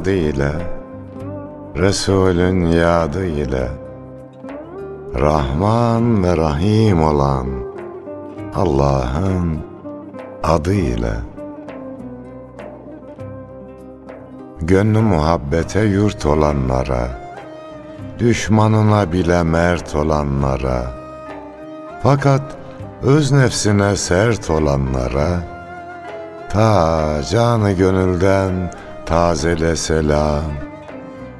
adı ile Resulün yadı ile Rahman ve Rahim olan Allah'ın adı ile Gönlü muhabbete yurt olanlara Düşmanına bile mert olanlara Fakat öz nefsine sert olanlara Ta canı gönülden tazele selam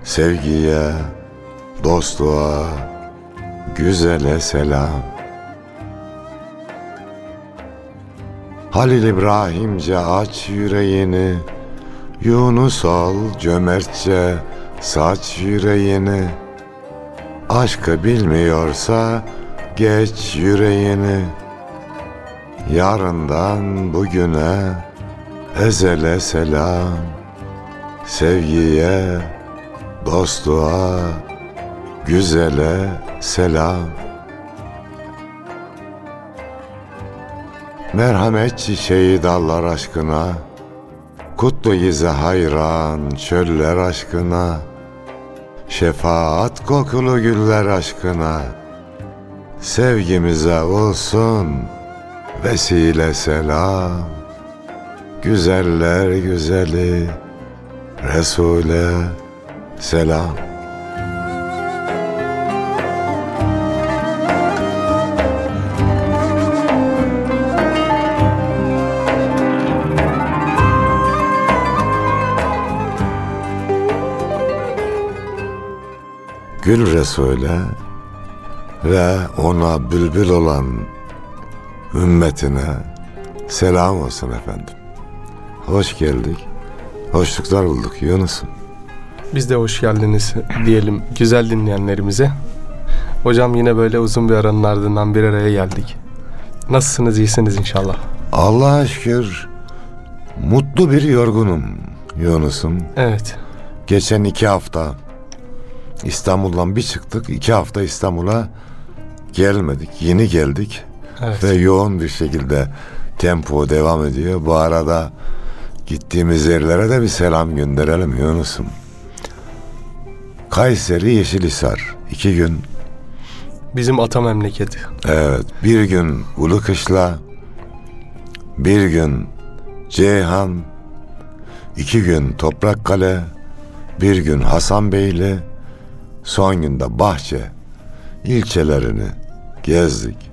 Sevgiye, dostluğa, güzele selam. Halil İbrahimce aç yüreğini Yunus ol cömertçe saç yüreğini. Aşkı bilmiyorsa geç yüreğini. Yarından bugüne ezele selam Sevgiye, dostluğa, güzele selam. Merhamet çiçeği dallar aşkına Kutlu yize hayran çöller aşkına Şefaat kokulu güller aşkına. Sevgimize olsun vesile selam. Güzeller güzeli Resul'e selam Gül Resul'e ve ona bülbül olan ümmetine selam olsun efendim. Hoş geldik. Hoşluklar bulduk Yunus'um. Biz de hoş geldiniz diyelim güzel dinleyenlerimize. Hocam yine böyle uzun bir aranın ardından bir araya geldik. Nasılsınız? iyisiniz inşallah. Allah'a şükür mutlu bir yorgunum Yunus'um. Evet. Geçen iki hafta İstanbul'dan bir çıktık. iki hafta İstanbul'a gelmedik. Yeni geldik. Evet. Ve yoğun bir şekilde tempo devam ediyor. Bu arada gittiğimiz yerlere de bir selam gönderelim Yunus'um. Kayseri Yeşilhisar. iki gün. Bizim ata memleketi. Evet. Bir gün Ulukışla. Bir gün Ceyhan. iki gün Toprakkale. Bir gün Hasanbeyli. Son günde Bahçe ilçelerini gezdik.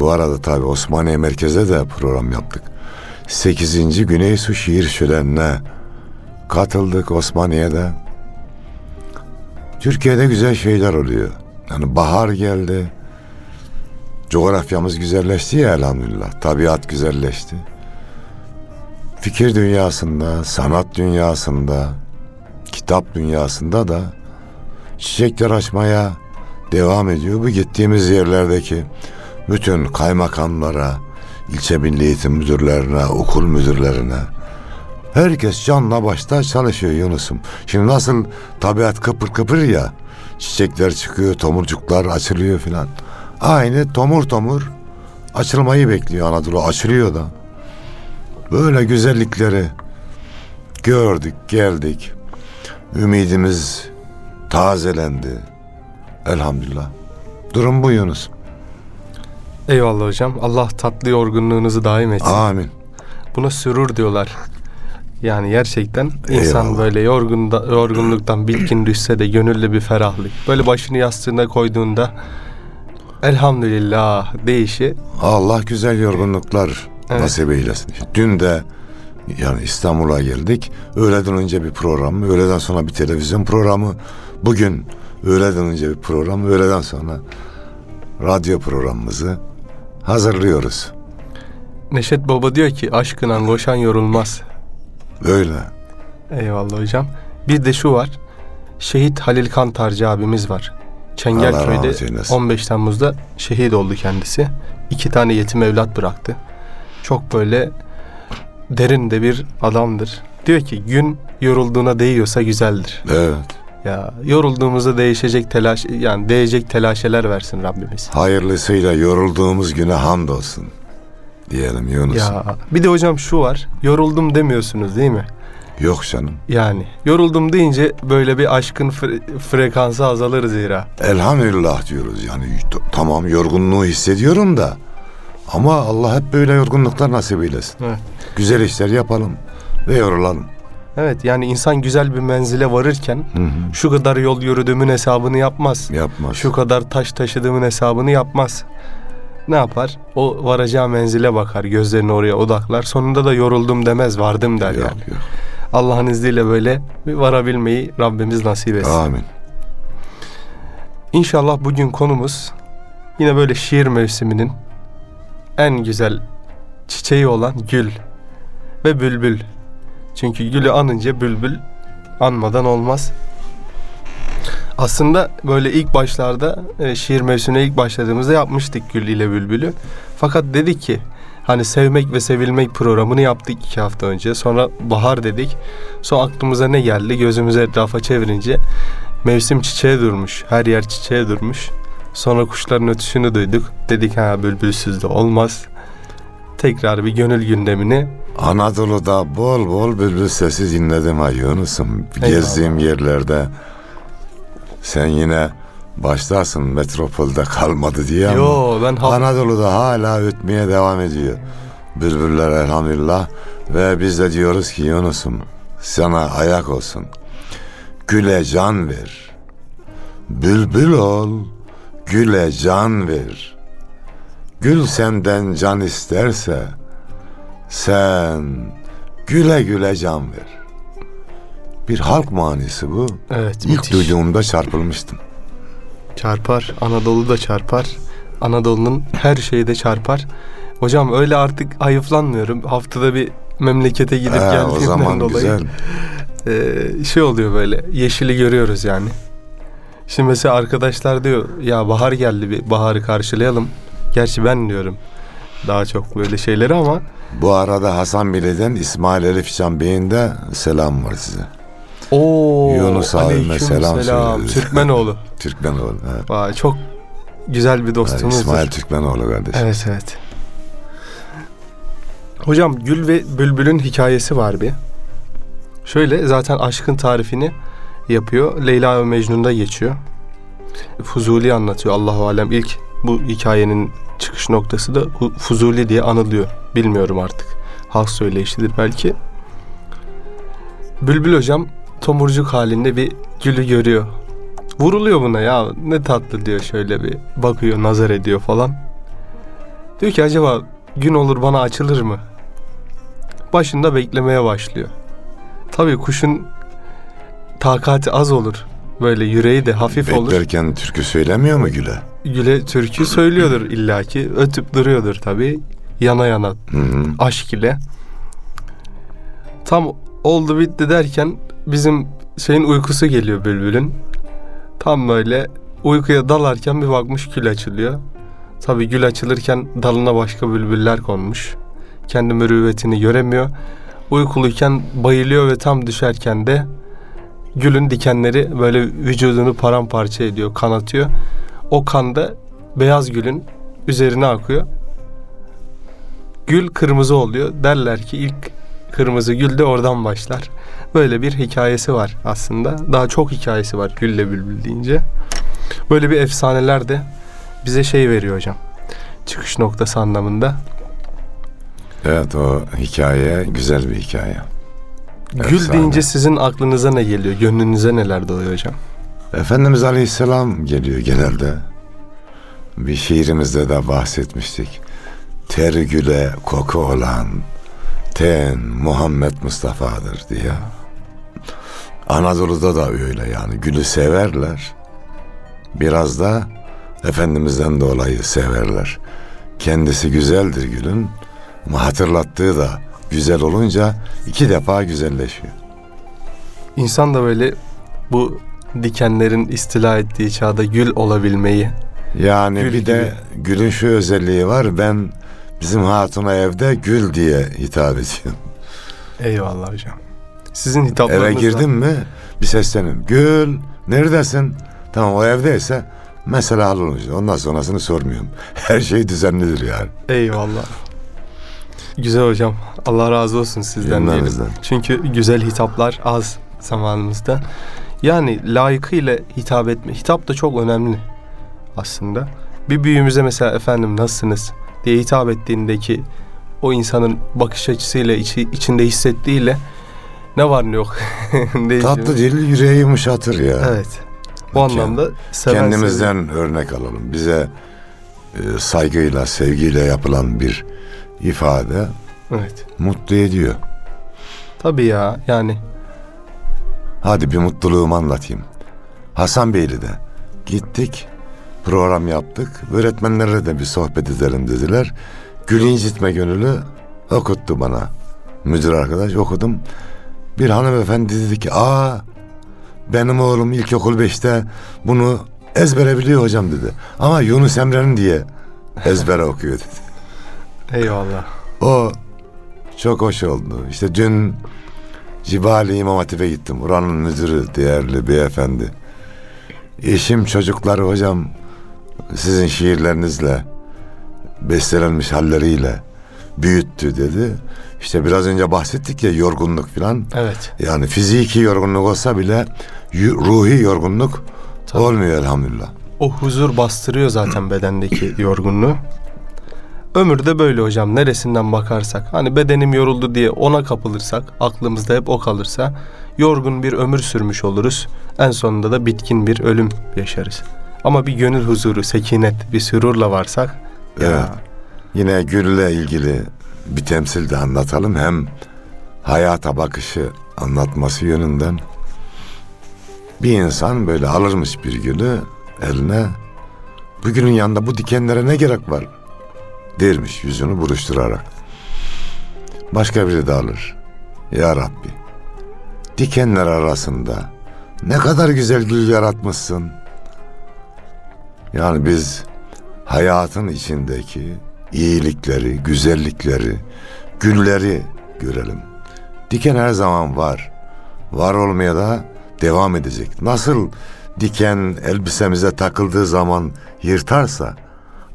Bu arada tabi Osmaniye merkeze de program yaptık. 8. Güney Su Şiir Şöleni'ne katıldık Osmaniye'de. Türkiye'de güzel şeyler oluyor. Yani bahar geldi. Coğrafyamız güzelleşti ya elhamdülillah. Tabiat güzelleşti. Fikir dünyasında, sanat dünyasında, kitap dünyasında da çiçekler açmaya devam ediyor. Bu gittiğimiz yerlerdeki bütün kaymakamlara, ilçe milli eğitim müdürlerine, okul müdürlerine herkes canla başta çalışıyor Yunus'um. Şimdi nasıl tabiat kıpır kıpır ya çiçekler çıkıyor, tomurcuklar açılıyor filan. Aynı tomur tomur açılmayı bekliyor Anadolu. Açılıyor da. Böyle güzellikleri gördük, geldik. Ümidimiz tazelendi. Elhamdülillah. Durum bu Yunus. Eyvallah hocam. Allah tatlı yorgunluğunuzu daim etsin. Amin. Buna sürur diyorlar. Yani gerçekten insan Eyvallah. böyle yorgunda, yorgunluktan bitkin düşse de gönüllü bir ferahlık. Böyle başını yastığına koyduğunda elhamdülillah deyişi Allah güzel yorgunluklar Evet. nasip eylesin. Dün de yani İstanbul'a geldik. Öğleden önce bir program, öğleden sonra bir televizyon programı. Bugün öğleden önce bir program, öğleden sonra radyo programımızı hazırlıyoruz. Neşet Baba diyor ki aşkına koşan yorulmaz. Böyle. Eyvallah hocam. Bir de şu var. Şehit Halil Kantarcı abimiz var. Çengelköy'de rahmet eylesin. 15 Temmuz'da şehit oldu kendisi. İki tane yetim evlat bıraktı. Çok böyle derin de bir adamdır. Diyor ki gün yorulduğuna değiyorsa güzeldir. Evet. Ya yorulduğumuzda değişecek telaş yani değecek telaşeler versin Rabbimiz. Hayırlısıyla yorulduğumuz güne hamdolsun diyelim Yunus. Ya bir de hocam şu var. Yoruldum demiyorsunuz değil mi? Yok canım. Yani yoruldum deyince böyle bir aşkın fre- frekansı azalır zira. Elhamdülillah diyoruz yani tamam yorgunluğu hissediyorum da ama Allah hep böyle yorgunluklar nasip eylesin. Evet. Güzel işler yapalım ve yorulalım. Evet yani insan güzel bir menzile varırken Hı hı. şu kadar yol yürüdüğümün hesabını yapmaz. Yapmaz. Şu kadar taş taşıdığımın hesabını yapmaz. Ne yapar? O varacağı menzile bakar, gözlerini oraya odaklar. Sonunda da yoruldum demez, vardım der yok, yani. yok. Allah'ın izniyle böyle bir varabilmeyi Rabbimiz nasip etsin. Amin. İnşallah bugün konumuz yine böyle şiir mevsiminin en güzel çiçeği olan gül ve bülbül. Çünkü gülü anınca bülbül anmadan olmaz. Aslında böyle ilk başlarda e, şiir mevsimine ilk başladığımızda yapmıştık Gül ile Bülbül'ü. Fakat dedik ki hani sevmek ve sevilmek programını yaptık iki hafta önce. Sonra bahar dedik. Sonra aklımıza ne geldi gözümüzü etrafa çevirince mevsim çiçeğe durmuş. Her yer çiçeğe durmuş. Sonra kuşların ötüşünü duyduk. Dedik ha bülbülsüz de olmaz. Tekrar bir gönül gündemini Anadolu'da bol bol bülbül sesi dinledim ha Yunus'um. Gezdiğim yerlerde sen yine başlarsın metropolde kalmadı diye ama Yo ben ha- Anadolu'da hala ötmeye devam ediyor. Bülbüller elhamdülillah ve biz de diyoruz ki Yunus'um sana ayak olsun. Güle can ver. Bülbül ol, güle can ver. Gül senden can isterse sen güle güle can ver. Bir halk manisi bu. evet İlk müthiş. duyduğumda çarpılmıştım. Çarpar. Anadolu da çarpar. Anadolu'nun her şeyi de çarpar. Hocam öyle artık hayıflanmıyorum. Haftada bir memlekete gidip He, geldiğimden o zaman dolayı güzel. e, şey oluyor böyle. Yeşili görüyoruz yani. Şimdi mesela arkadaşlar diyor ya bahar geldi bir baharı karşılayalım. Gerçi ben diyorum daha çok böyle şeyleri ama Bu arada Hasan Bile'den İsmail Elif Can Bey'in de selam var size. o Yunus abime selam söyleriz. Türkmenoğlu. Türkmenoğlu. Evet. Vay, çok güzel bir dostumuzdur. İsmail Türkmenoğlu kardeş. Evet evet. Hocam Gül ve Bülbül'ün hikayesi var bir. Şöyle zaten aşkın tarifini yapıyor. Leyla ve Mecnun'da geçiyor. Fuzuli anlatıyor Allahu alem ilk bu hikayenin çıkış noktası da Fuzuli diye anılıyor. Bilmiyorum artık. Halk söyleyişidir belki. Bülbül hocam tomurcuk halinde bir gülü görüyor. Vuruluyor buna ya ne tatlı diyor şöyle bir bakıyor nazar ediyor falan. Diyor ki acaba gün olur bana açılır mı? Başında beklemeye başlıyor. Tabii kuşun takati az olur. Böyle yüreği de hafif olur. Beklerken türkü söylemiyor mu Güle? Güle türkü söylüyordur illaki. Ötüp duruyordur tabii. Yana yana Hı hı. aşk ile. Tam oldu bitti derken bizim şeyin uykusu geliyor bülbülün. Tam böyle uykuya dalarken bir bakmış gül açılıyor. Tabii gül açılırken dalına başka bülbüller konmuş. Kendi mürüvvetini göremiyor. Uykuluyken bayılıyor ve tam düşerken de gülün dikenleri böyle vücudunu paramparça ediyor, kanatıyor. O kan da beyaz gülün üzerine akıyor. Gül kırmızı oluyor. Derler ki ilk kırmızı gül de oradan başlar. Böyle bir hikayesi var aslında. Daha çok hikayesi var Gülle Bülbül deyince. Böyle bir efsaneler de bize şey veriyor hocam. Çıkış noktası anlamında. Evet o hikaye güzel bir hikaye. Gül Efsane. deyince sizin aklınıza ne geliyor? Gönlünüze neler doluyor hocam? Efendimiz Aleyhisselam geliyor genelde. Bir şiirimizde de bahsetmiştik. Ter güle koku olan ten Muhammed Mustafa'dır diye. Anadolu'da da öyle yani gülü severler. Biraz da Efendimiz'den dolayı severler. Kendisi güzeldir gülün ama hatırlattığı da güzel olunca iki defa güzelleşiyor. İnsan da böyle bu dikenlerin istila ettiği çağda gül olabilmeyi Yani Gül bir de gülün şu özelliği var. Ben bizim hatuna evde gül diye hitap ediyorum. Eyvallah hocam. Sizin Eve hitaplarınızla girdim mi bir seslenim. Gül neredesin? Tamam o evdeyse mesela hallolmuş. Ondan sonrasını sormuyorum. Her şey düzenlidir yani. Eyvallah. Güzel hocam. Allah razı olsun sizden diyelim. Çünkü güzel hitaplar az zamanımızda. Yani layıkıyla hitap etme. Hitap da çok önemli aslında. Bir büyüğümüze mesela efendim nasılsınız diye hitap ettiğindeki o insanın bakış açısıyla içi, içinde hissettiğiyle ne var ne yok. Tatlı dil yüreği yumuşatır ya. Evet. Bu anlamda seven Kendimizden örnek alalım. Bize e, saygıyla, sevgiyle yapılan bir ifade Evet. mutlu ediyor. Tabii ya yani Hadi bir mutluluğumu anlatayım. Hasan Beyli'de gittik, program yaptık. Öğretmenlerle de bir sohbet edelim dediler. Gül incitme gönüllü okuttu bana. Müdür arkadaş okudum. Bir hanımefendi dedi ki, aa benim oğlum ilkokul 5'te bunu ezbere biliyor hocam dedi. Ama Yunus Emre'nin diye ezbere okuyor dedi. Eyvallah. O çok hoş oldu. İşte dün Cibali İmam Hatip'e gittim. Oranın müdürü değerli beyefendi. Eşim çocukları hocam sizin şiirlerinizle bestelenmiş halleriyle büyüttü dedi. İşte biraz önce bahsettik ya yorgunluk falan. Evet. Yani fiziki yorgunluk olsa bile ruhi yorgunluk Tabii. olmuyor elhamdülillah. O huzur bastırıyor zaten bedendeki yorgunluğu. Ömür de böyle hocam neresinden bakarsak hani bedenim yoruldu diye ona kapılırsak aklımızda hep o kalırsa yorgun bir ömür sürmüş oluruz. En sonunda da bitkin bir ölüm yaşarız. Ama bir gönül huzuru, sekinet, bir sürurla varsak ya, Evet. Yine gülle ilgili bir temsil de anlatalım. Hem hayata bakışı anlatması yönünden bir insan böyle alırmış bir gülü eline bu gülün yanında bu dikenlere ne gerek var dermiş yüzünü buruşturarak. Başka biri de alır. Ya Rabbi dikenler arasında ne kadar güzel gül yaratmışsın. Yani biz hayatın içindeki iyilikleri, güzellikleri, gülleri görelim. Diken her zaman var. Var olmaya da devam edecek. Nasıl diken elbisemize takıldığı zaman yırtarsa,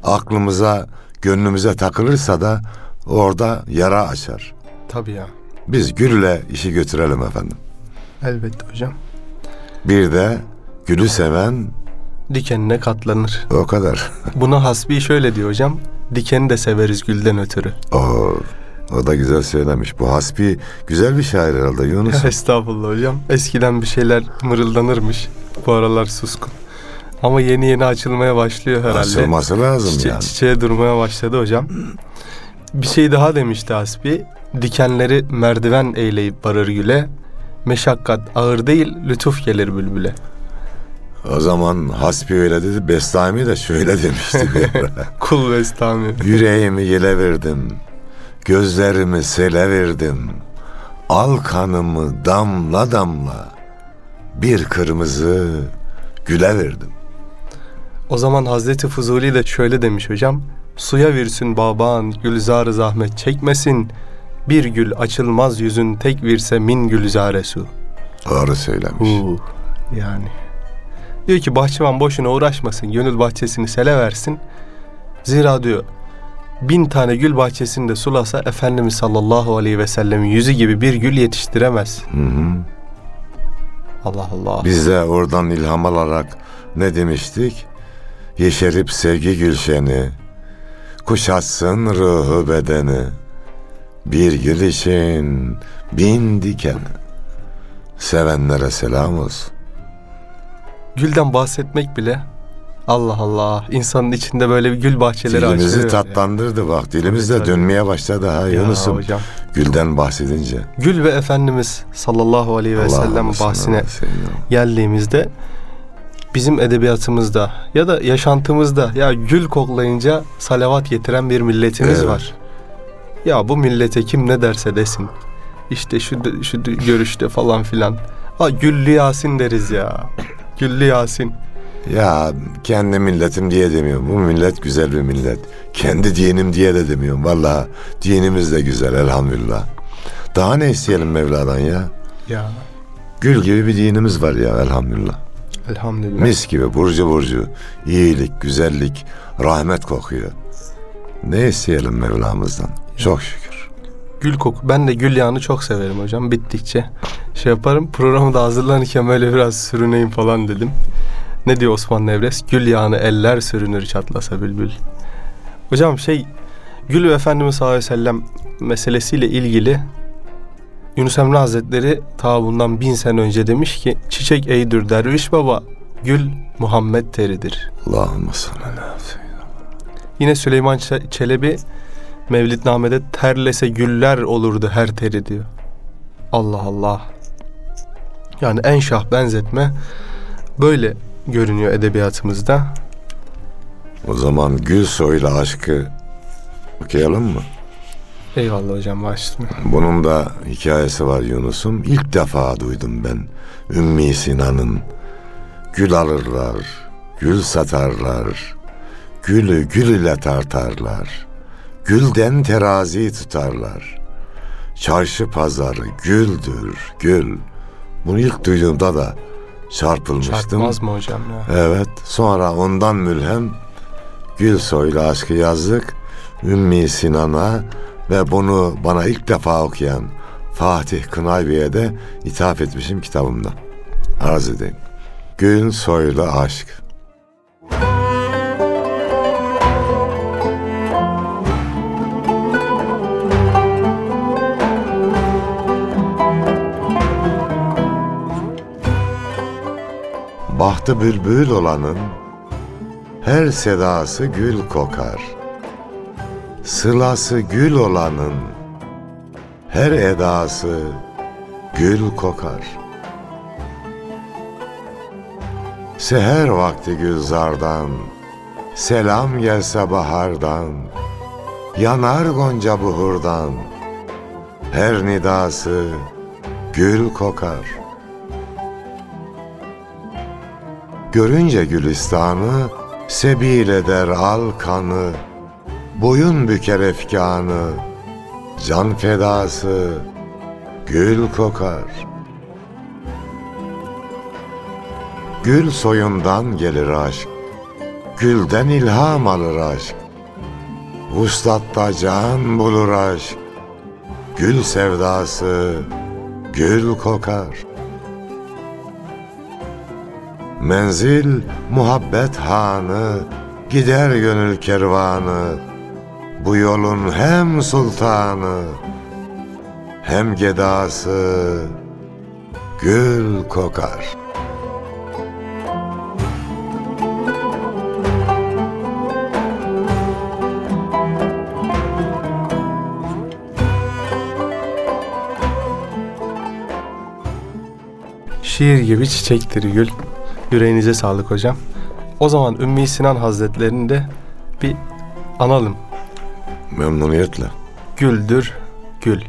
aklımıza, gönlümüze takılırsa da orada yara açar. tabii ya. Biz gülle işi götürelim efendim. Elbette hocam. Bir de gülü seven Dikenine katlanır. o kadar. Buna hasbi şöyle diyor hocam. Dikeni de severiz gülden ötürü. O, o da güzel söylemiş. Bu hasbi güzel bir şair herhalde Yunus. Estağfurullah hocam. Eskiden bir şeyler mırıldanırmış. Bu aralar suskun. Ama yeni yeni açılmaya başlıyor herhalde. Açılması lazım Çiçe- yani. Çiçeğe durmaya başladı hocam. Bir şey daha demişti Hasbi. Dikenleri merdiven eyleyip varır güle. Meşakkat ağır değil, lütuf gelir bülbüle. O zaman hasbi öyle dedi. Bestami de şöyle demişti. bir ara. Kul ve istami. Yüreğimi yele verdim. Gözlerimi sele verdim. Al kanımı damla damla. Bir kırmızı güle verdim. O zaman Hazreti Fuzuli de şöyle demiş hocam. Suya virsin baban, gülzar zahmet çekmesin. Bir gül açılmaz yüzün tek virse min gülzare su. Doğru söylemiş. Uh, yani. Diyor ki bahçıvan boşuna uğraşmasın. Gönül bahçesini sele versin. Zira diyor bin tane gül bahçesini de sulasa Efendimiz sallallahu aleyhi ve sellemin yüzü gibi bir gül yetiştiremez. Hı hı. Allah Allah. Biz de oradan ilham alarak ne demiştik? Yeşerip sevgi gülşeni, kuşatsın ruhu bedeni. Bir gül için bin diken. Sevenlere selam olsun. Gülden bahsetmek bile Allah Allah insanın içinde böyle bir gül bahçeleri Dilimizi açılıyor. tatlandırdı bak. Dilimiz de dönmeye başladı ha Yunus'um. Gülden bahsedince. Gül ve Efendimiz sallallahu aleyhi ve sellem bahsine geldiğimizde bizim edebiyatımızda ya da yaşantımızda ya gül koklayınca salavat getiren bir milletimiz Evet. var. Ya bu millete kim ne derse desin. İşte şu şu görüşte falan filan. Ha Güllü Yasin deriz ya. Güllü Yasin. Ya kendi milletim diye demiyorum. Bu millet güzel bir millet. Kendi dinim diye de demiyorum. Vallahi dinimiz de güzel elhamdülillah. Daha ne isteyelim Mevla'dan ya? Ya Gül gibi bir dinimiz var ya elhamdülillah. Elhamdülillah. Mis gibi burcu burcu. iyilik, güzellik, rahmet kokuyor. Ne isteyelim Mevlamızdan? Çok şükür. Gül koku. Ben de gül yağını çok severim hocam. Bittikçe şey yaparım. Programı da hazırlanırken böyle biraz sürüneyim falan dedim. Ne diyor Osman Nevres? Gül yağını eller sürünür çatlasa bülbül. Hocam şey Gül ve Efendimiz sallallahu aleyhi ve sellem meselesiyle ilgili Yunus Emre Hazretleri ta bundan bin sene önce demiş ki çiçek eydür derviş baba gül Muhammed teridir. Allahümme seyyidina. Yine Süleyman Çelebi Mevlidname'de terlese güller olurdu her teri diyor. Allah Allah. Yani en şah benzetme böyle görünüyor edebiyatımızda. O zaman Gül Soy'la aşkı okuyalım mı? Eyvallah hocam başlayın. Bunun da hikayesi var Yunus'um. İlk defa duydum ben Ümmi Sinan'ın gül alırlar, gül satarlar, gülü gül ile tartarlar, gülden terazi tutarlar. Çarşı pazarı güldür, gül. Bunu ilk duyduğumda da çarpılmıştım. Çarpmaz mı hocam ya? Evet, sonra ondan mülhem Gül Soy'la aşkı yazdık. Ümmi Sinan'a ve bunu bana ilk defa okuyan Fatih Kınaybi'ye de ithaf etmişim kitabımda. Arz edeyim. Gül Soy'la aşk. Bahtı bülbül olanın her sedası gül kokar. Sılası gül olanın her edası gül kokar. Seher vakti gülzardan, selam gelse bahardan, yanar gonca buhurdan, her nidası gül kokar.'' Görünce Gülistan'ı sebil eder al kanı, boyun büker efkanı, can fedası gül kokar. Gül soyundan gelir aşk, gülden ilham alır aşk. Vuslatta can bulur aşk, gül sevdası gül kokar.'' Menzil muhabbet hanı, gider gönül kervanı. Bu yolun hem sultanı, hem gedası gül kokar. Şiir gibi çiçektir gül. Yüreğinize sağlık hocam. O zaman Ümmi Sinan Hazretlerini de bir analım. Memnuniyetle. Güldür gül.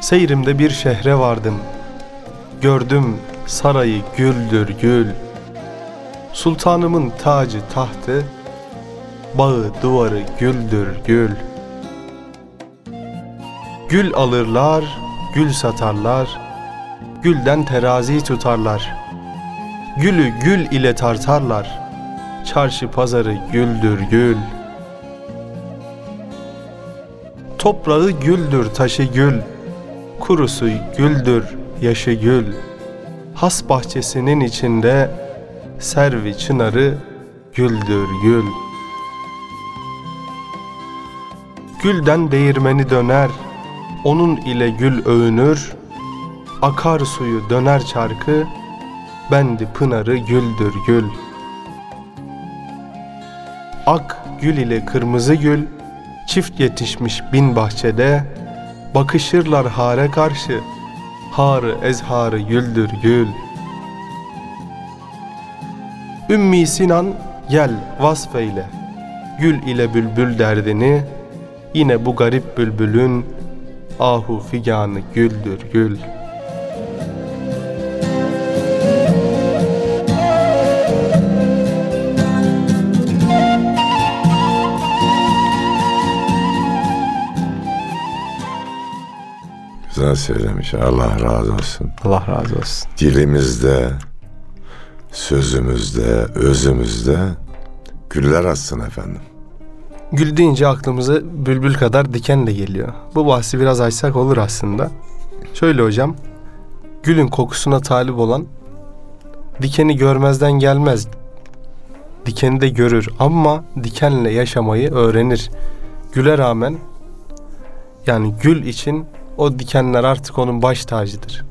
Seyrimde bir şehre vardım. Gördüm sarayı güldür gül. Sultanımın tacı tahtı, bağı duvarı güldür gül. Gül alırlar, gül satarlar, gülden terazi tutarlar. Gülü gül ile tartarlar, çarşı pazarı güldür gül. Toprağı güldür taşı gül, kurusu güldür yaşı gül. Has bahçesinin içinde servi çınarı güldür gül. Gülden değirmeni döner, onun ile gül övünür. Akar suyu döner çarkı, bendi pınarı güldür gül. Ak gül ile kırmızı gül, çift yetişmiş bin bahçede, bakışırlar hare karşı, harı ezharı güldür gül.'' Ümmi Sinan gel vasfeyle Gül ile bülbül derdini Yine bu garip bülbülün Ahu figanı güldür gül Güzel söylemiş. Allah razı olsun. Allah razı olsun. Dilimizde, sözümüzde, özümüzde güller açsın efendim. Gül deyince aklımıza bülbül kadar diken de geliyor. Bu bahsi biraz açsak olur aslında. Şöyle hocam, gülün kokusuna talip olan dikeni görmezden gelmez. Dikeni de görür ama dikenle yaşamayı öğrenir. Güle rağmen yani gül için o dikenler artık onun baş tacıdır.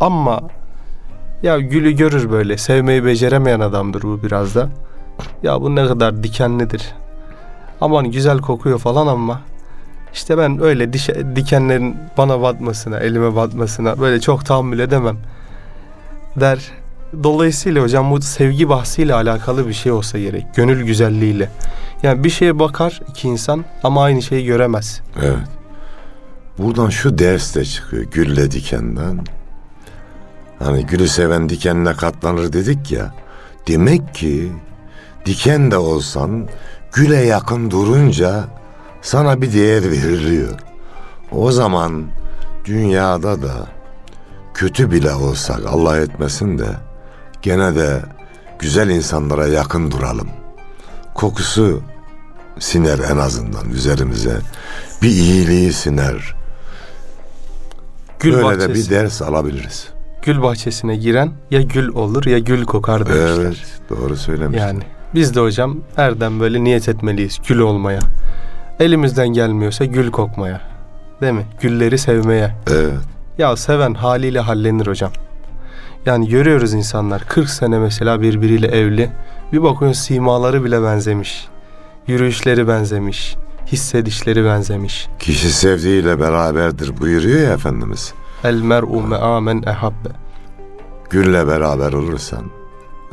Ama ya gülü görür böyle sevmeyi beceremeyen adamdır bu biraz da. Ya bu ne kadar dikenlidir. Aman güzel kokuyor falan ama işte ben öyle dişe, dikenlerin bana batmasına, elime batmasına böyle çok tahammül edemem der. Dolayısıyla hocam bu sevgi bahsiyle alakalı bir şey olsa gerek. Gönül güzelliğiyle. Yani bir şeye bakar iki insan ama aynı şeyi göremez. Evet. Buradan şu ders de çıkıyor gülle dikenden. Hani gülü seven dikenine katlanır dedik ya. Demek ki diken de olsan güle yakın durunca sana bir değer veriliyor. O zaman dünyada da kötü bile olsak Allah etmesin de gene de güzel insanlara yakın duralım. Kokusu siner en azından üzerimize. Bir iyiliği siner. Gül Böyle bahçesi. de bir ders alabiliriz. Gül bahçesine giren ya gül olur ya gül kokar demişler. Evet, doğru söylemişsin. Yani biz de hocam erdem böyle niyet etmeliyiz gül olmaya. Elimizden gelmiyorsa gül kokmaya. Değil mi? Gülleri sevmeye. Evet. Ya seven haliyle hallenir hocam. Yani görüyoruz insanlar 40 sene mesela birbiriyle evli. Bir bakıyorsun simaları bile benzemiş. Yürüyüşleri benzemiş. Hissedişleri benzemiş. Kişi sevdiğiyle beraberdir buyuruyor ya Efendimiz. El mer'u me'amen ehabbe. Gülle beraber olursan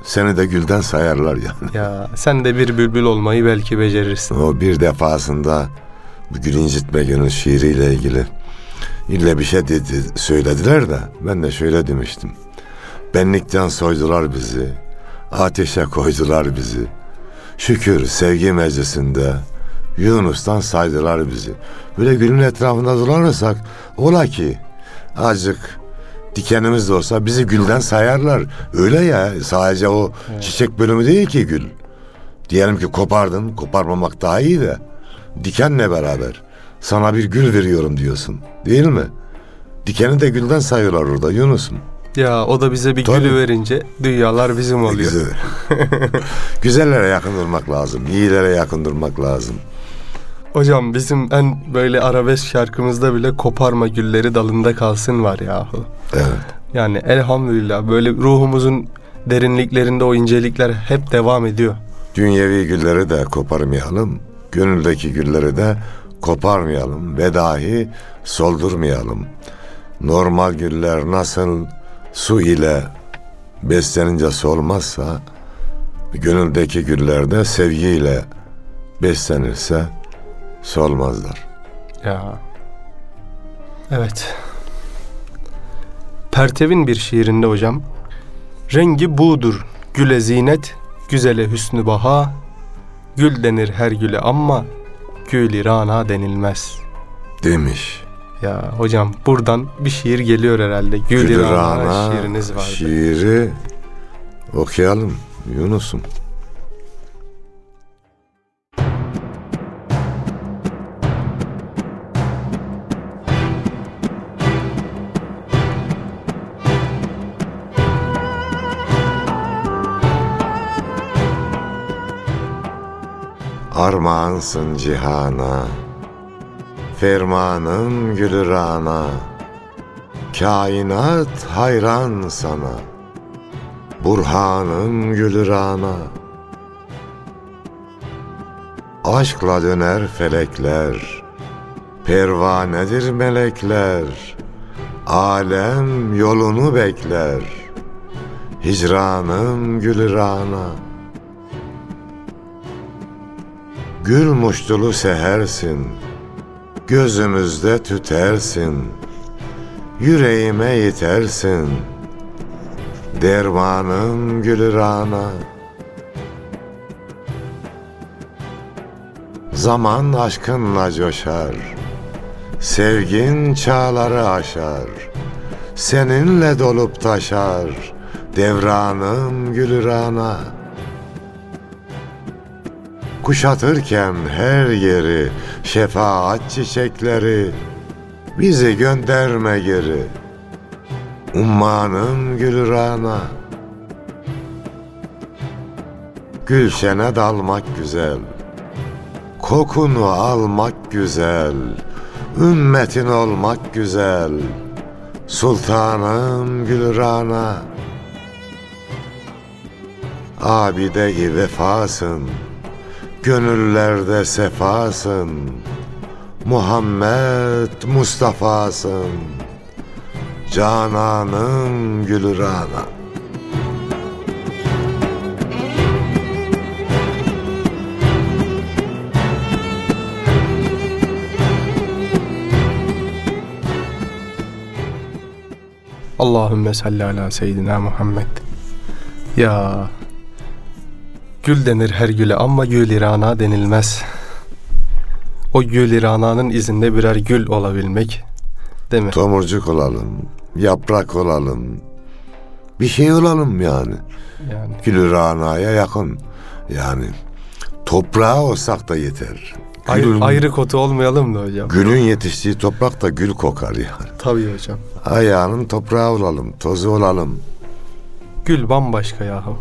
seni de gülden sayarlar yani. Ya sen de bir bülbül olmayı belki becerirsin. O bir defasında bu gül incitme gönül şiiriyle ilgili ille bir şey dedi, söylediler de ben de şöyle demiştim. Benlikten soydular bizi, ateşe koydular bizi. Şükür sevgi meclisinde Yunus'tan saydılar bizi. Böyle gülün etrafında dolanırsak ola ki azıcık dikenimiz de olsa bizi gülden sayarlar. Öyle ya sadece o çiçek bölümü değil ki gül. Diyelim ki kopardın, koparmamak daha iyi de dikenle beraber sana bir gül veriyorum diyorsun. Değil mi? Dikeni de gülden sayıyorlar orada Yunus'um. Ya o da bize bir Tabii. gülü verince dünyalar bizim oluyor. Güzel. Güzellere yakın durmak lazım. İyilere yakın durmak lazım. Hocam bizim en böyle arabesk şarkımızda bile koparma gülleri dalında kalsın var yahu. Evet. Yani elhamdülillah böyle ruhumuzun derinliklerinde o incelikler hep devam ediyor. Dünyevi gülleri de koparmayalım. Gönüldeki gülleri de koparmayalım ve dahi soldurmayalım. Normal güller nasıl su ile beslenince solmazsa gönüldeki güller de sevgiyle beslenirse solmazlar. Ya. Evet. Pertev'in bir şiirinde hocam. Rengi budur, güle zinet, güzele hüsnü baha. Gül denir her güle ama gül rana denilmez. Demiş. Ya hocam buradan bir şiir geliyor herhalde. Gül rana Gülrana şiiriniz vardı. şiiri okuyalım Yunus'um. Armağansın cihana, fermanın gülü rana. Kainat hayran sana Burhanın gülü rana Aşkla döner felekler Pervanedir melekler Alem yolunu bekler Hicranın gülü rana Gül muştulu sehersin Gözümüzde tütersin Yüreğime yetersin Dermanın gülü rana. Zaman aşkınla coşar Sevgin çağları aşar Seninle dolup taşar Devranım gülür ana Kuşatırken her yeri Şefaat çiçekleri Bizi gönderme geri Ummanım gülür ana Gülşene dalmak güzel Kokunu almak güzel Ümmetin olmak güzel. Sultanım Gülrana Abide-i vefasın Gönüllerde sefasın Muhammed Mustafa'sın Cananım Gülrana Allahümme salli ala seyyidina Muhammed. Ya gül denir her güle ama gül irana denilmez. O gül irananın izinde birer gül olabilmek. Değil mi? Tomurcuk olalım, yaprak olalım. Bir şey olalım yani. Yani Gülrana'ya yakın. Yani toprağa olsak da yeter. ayrı, Gülün, ayrı kotu olmayalım da hocam. gülün yetiştiği toprak da gül kokar yani. Tabii hocam. Ayağının toprağı olalım, tozu olalım. Gül bambaşka yahu.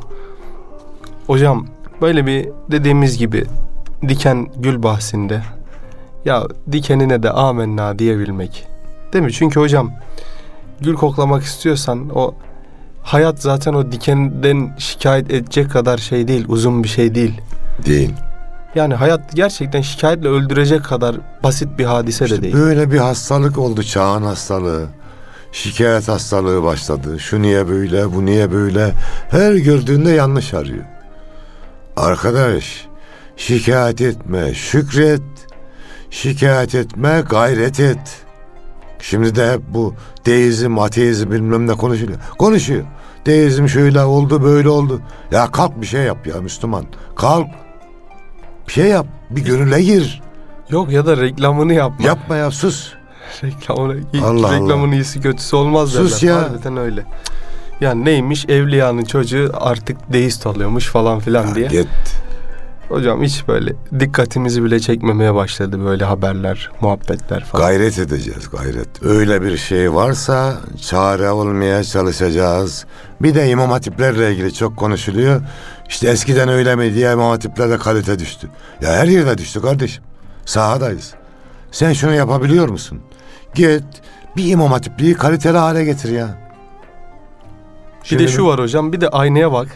Hocam böyle bir dediğimiz gibi diken gül bahsinde ya dikenine de amenna diyebilmek. Değil mi? Çünkü hocam gül koklamak istiyorsan o hayat zaten o dikenden şikayet edecek kadar şey değil, uzun bir şey değil. Değil. Yani hayat gerçekten şikayetle öldürecek kadar basit bir hadise de İşte değil. böyle bir hastalık oldu çağın hastalığı. Şikayet hastalığı başladı. Şu niye böyle, bu niye böyle. Her gördüğünde yanlış arıyor. Arkadaş, şikayet etme, şükret. Şikayet etme, gayret et. Şimdi de hep bu deizm, ateizm bilmem ne konuşuluyor. Konuşuyor. Deizm şöyle oldu, böyle oldu. Ya kalk bir şey yap ya Müslüman. Kalk. Bir şey yap. Bir gönüle gir. Yok ya da reklamını yapma. Yapma ya sus. Reklamını, Allah reklamın iyisi kötüsü olmaz derler. Sus ya. Harbiden öyle. Yani neymiş evliyanın çocuğu artık deist oluyormuş falan filan diye. Git. Hocam hiç böyle dikkatimizi bile çekmemeye başladı böyle haberler, muhabbetler falan. Gayret edeceğiz gayret. Öyle bir şey varsa çare olmaya çalışacağız. Bir de imam hatiplerle ilgili çok konuşuluyor. İşte eskiden öyle mi diye imam hatiplerde kalite düştü. Ya her yerde düştü kardeşim. Sahadayız. Sen şunu yapabiliyor musun? Git bir imam hatipliği kaliteli hale getir ya. Bir de şu var hocam bir de aynaya bak.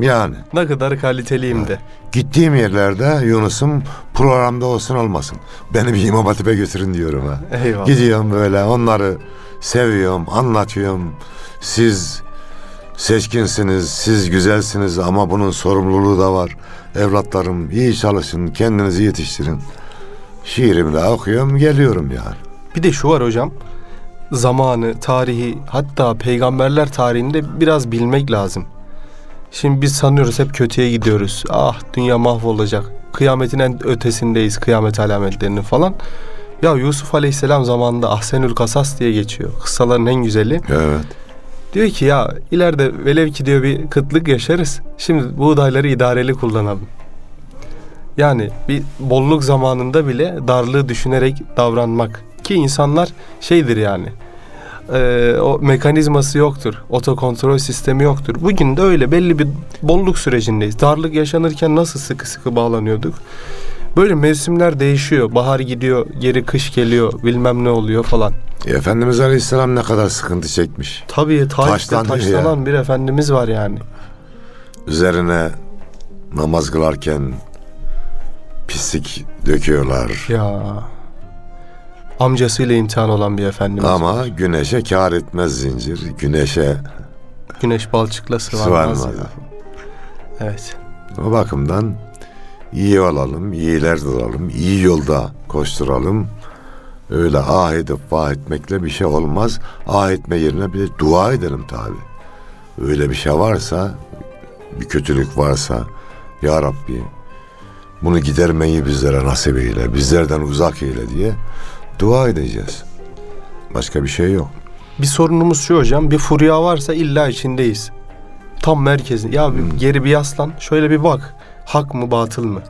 Yani Ne kadar kaliteliyim de. gittiğim yerlerde Yunus'um programda olsun olmasın. Beni bir imam hatipe götürün diyorum ha. Eyvallah. Gidiyorum böyle onları seviyorum, anlatıyorum. Siz seçkinsiniz, siz güzelsiniz ama bunun sorumluluğu da var. Evlatlarım iyi çalışın, kendinizi yetiştirin. Şiirimi de okuyorum, geliyorum yani. Bir de şu var hocam. Zamanı, tarihi hatta peygamberler tarihinde biraz bilmek lazım. Şimdi biz sanıyoruz hep kötüye gidiyoruz. Ah dünya mahvolacak. Kıyametin en ötesindeyiz. Kıyamet alametlerinin falan. Ya Yusuf Aleyhisselam zamanında Ahsenül Kasas diye geçiyor. Kıssaların en güzeli. Evet. Diyor ki ya ileride velev ki diyor bir kıtlık yaşarız. Şimdi buğdayları idareli kullanalım. Yani bir bolluk zamanında bile darlığı düşünerek davranmak. Ki insanlar şeydir yani. e, o mekanizması yoktur. Otokontrol sistemi yoktur. Bugün de öyle belli bir bolluk sürecindeyiz. Darlık yaşanırken nasıl sıkı sıkı bağlanıyorduk? Böyle mevsimler değişiyor. Bahar gidiyor, geri kış geliyor, bilmem ne oluyor falan. E, Efendimiz Aleyhisselam ne kadar sıkıntı çekmiş. Tabii Taşlanıyor taşlanan bir efendimiz var yani. Üzerine namaz kılarken pislik döküyorlar. Ya amcasıyla imtihan olan bir efendimiz. Ama güneşe kar etmez zincir. Güneşe Güneş balçıkla sıvanmaz. Sıvanmaz. Evet. O bakımdan iyi olalım, iyiler olalım, iyi yolda koşturalım. Öyle ah edip vah etmekle bir şey olmaz. Ah etme yerine bir de dua edelim tabi. Öyle bir şey varsa, bir kötülük varsa, Ya Rabbi bunu gidermeyi bizlere nasip eyle, bizlerden uzak eyle diye Dua edeceğiz. Başka bir şey yok. Bir sorunumuz şu hocam. Bir furya varsa illa içindeyiz. Tam merkezin. Ya bir Hmm. geri bir yaslan. Şöyle bir bak. Hak mı batıl mı?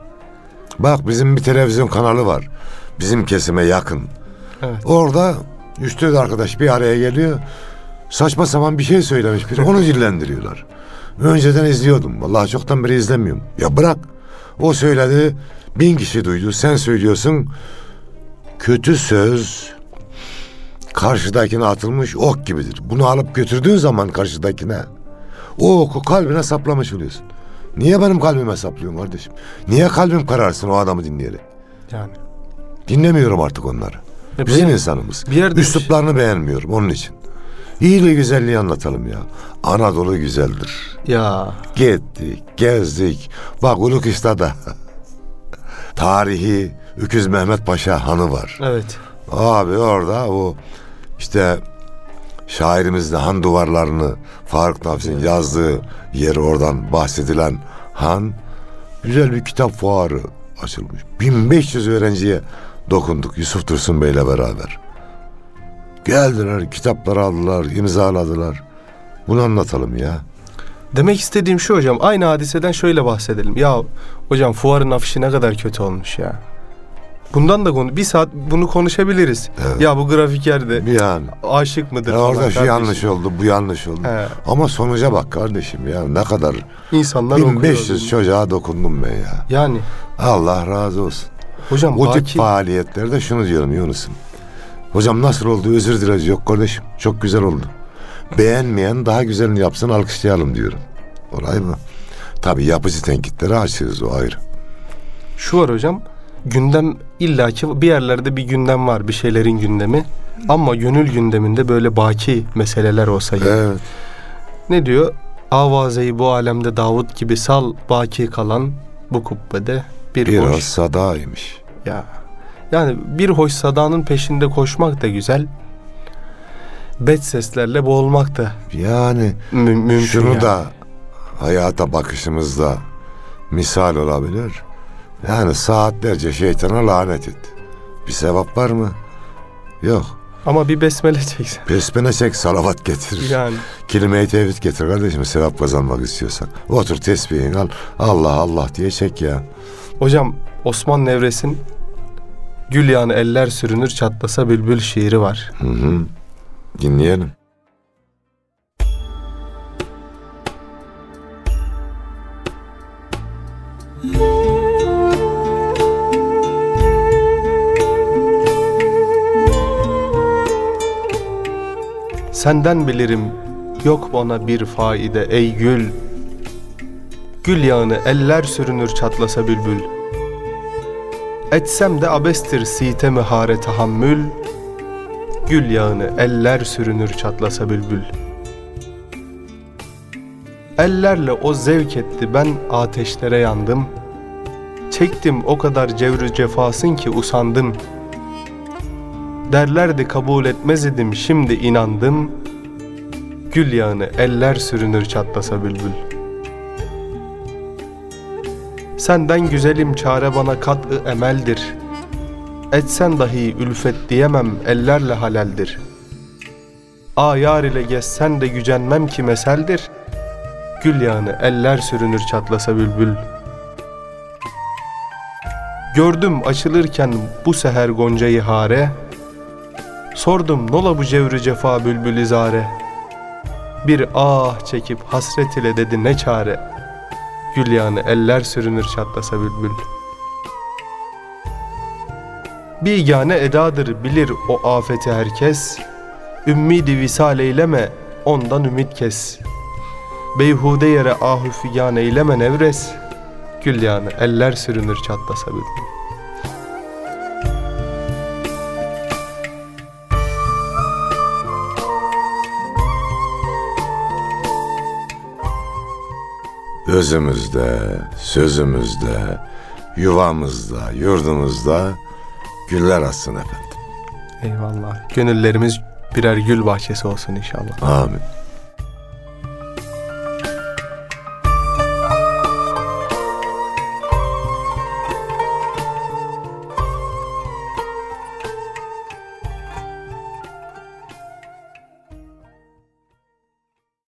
Bak bizim bir televizyon kanalı var. Bizim kesime yakın. Evet. Orada üç dört arkadaş bir araya geliyor. Saçma sapan bir şey söylemiş biri. Onu dillendiriyorlar. Önceden izliyordum. Vallahi çoktan beri izlemiyorum. Ya bırak. O söyledi. Bin kişi duydu. Sen söylüyorsun. Kötü söz karşıdakine atılmış ok gibidir. Bunu alıp götürdüğün zaman karşıdakine o oku kalbine saplamış oluyorsun. Niye benim kalbime saplıyorsun kardeşim? Niye kalbim kararsın o adamı dinleyerek? Yani. Dinlemiyorum artık onları. Ya Bizim bizim insanımız. bir yerde- Üsluplarını beğenmiyorum onun için. İyiliği güzelliği anlatalım ya. Anadolu güzeldir. Ya. Gittik, gezdik. Bak Ulukış'ta tarihi Öküz Mehmet Paşa Hanı var. Evet. Abi orada o işte şairimiz de han duvarlarını Faruk Nafis'in yazdığı yeri oradan bahsedilen han güzel bir kitap fuarı açılmış. 1500 öğrenciye dokunduk Yusuf Dursun Bey'le beraber. Geldiler, kitapları aldılar, imzaladılar. Bunu anlatalım ya. Demek istediğim şu hocam. Aynı hadiseden şöyle bahsedelim. Ya hocam fuarın afişi ne kadar kötü olmuş ya. Bundan da konu bir saat bunu konuşabiliriz. Evet. Ya bu grafikerde Yani aşık mıdır? ya orada şu yanlış oldu, bu yanlış oldu. He, Ama sonuca bak kardeşim ya ne kadar insanlar 1500 okuyor. çocuğa dokundum ben ya. Yani Allah razı olsun. hocam tip baki faaliyetlerde şunu diyorum Yunus'um. Hocam nasıl oldu özür dileriz yok kardeşim. Çok güzel oldu. Beğenmeyen daha güzelini yapsın alkışlayalım diyorum. Olay bu. Tabii yapıcı tenkitlere açığız o ayrı. şu var hocam. Gündem illaki bir yerlerde bir gündem var. Bir şeylerin gündemi. Ama gönül gündeminde böyle baki meseleler olsa gerek. Evet. Ne diyor? Avazeyi bu alemde Davut gibi sal baki kalan bu kubbede bir Biraz hoş. sadaymış. Ya. Yani bir hoş sadanın peşinde koşmak da güzel. Bet seslerle boğulmak da Yani mü- mümkün. şunu yani. da hayata bakışımızda misal olabilir. Yani saatlerce şeytana lanet et. Bir sevap var mı? Yok. Ama bir besmele çeksen. Besmele çek, salavat getir. Yani Kelime-i tevhid getir kardeşim sevap kazanmak istiyorsan. Otur tesbihini al. Allah Allah diye çek ya. hocam Osman Nevres'in Gül yağını eller sürünür çatlasa bülbül şiiri var. Hı hı. Dinleyelim. Senden bilirim yok bana bir faide ey gül. Gül yağını eller sürünür çatlasa bülbül. Etsem de abestir site hare tahammül. Gül yağını eller sürünür çatlasa bülbül. Ellerle o zevk etti ben ateşlere yandım. Çektim o kadar cevrü cefasın ki usandım. Derlerdi kabul etmez idim şimdi inandım. Gül yağını eller sürünür çatlasa bülbül. Senden güzelim çare bana kat-ı emeldir. Etsen dahi ülfet diyemem ellerle halaldir. Ayar ile gezsen de gücenmem ki meseldir. Gül yağını eller sürünür çatlasa bülbül. Gördüm açılırken bu seher goncayı hare. Sordum nola bu cevrü cefa bülbül izare. Bir ah çekip hasret ile dedi ne çare. Gül yağını eller sürünür çatlasa bülbül. Bigane edadır bilir o afeti herkes. Ümmidi visal eyleme ondan ümit kes. Beyhude yere ahü figan eyleme nevres. Gül yağını eller sürünür çatlasa bülbül. Özümüzde, sözümüzde, yuvamızda, yurdumuzda güller açsın efendim. Eyvallah. Gönüllerimiz birer gül bahçesi olsun inşallah. Amin.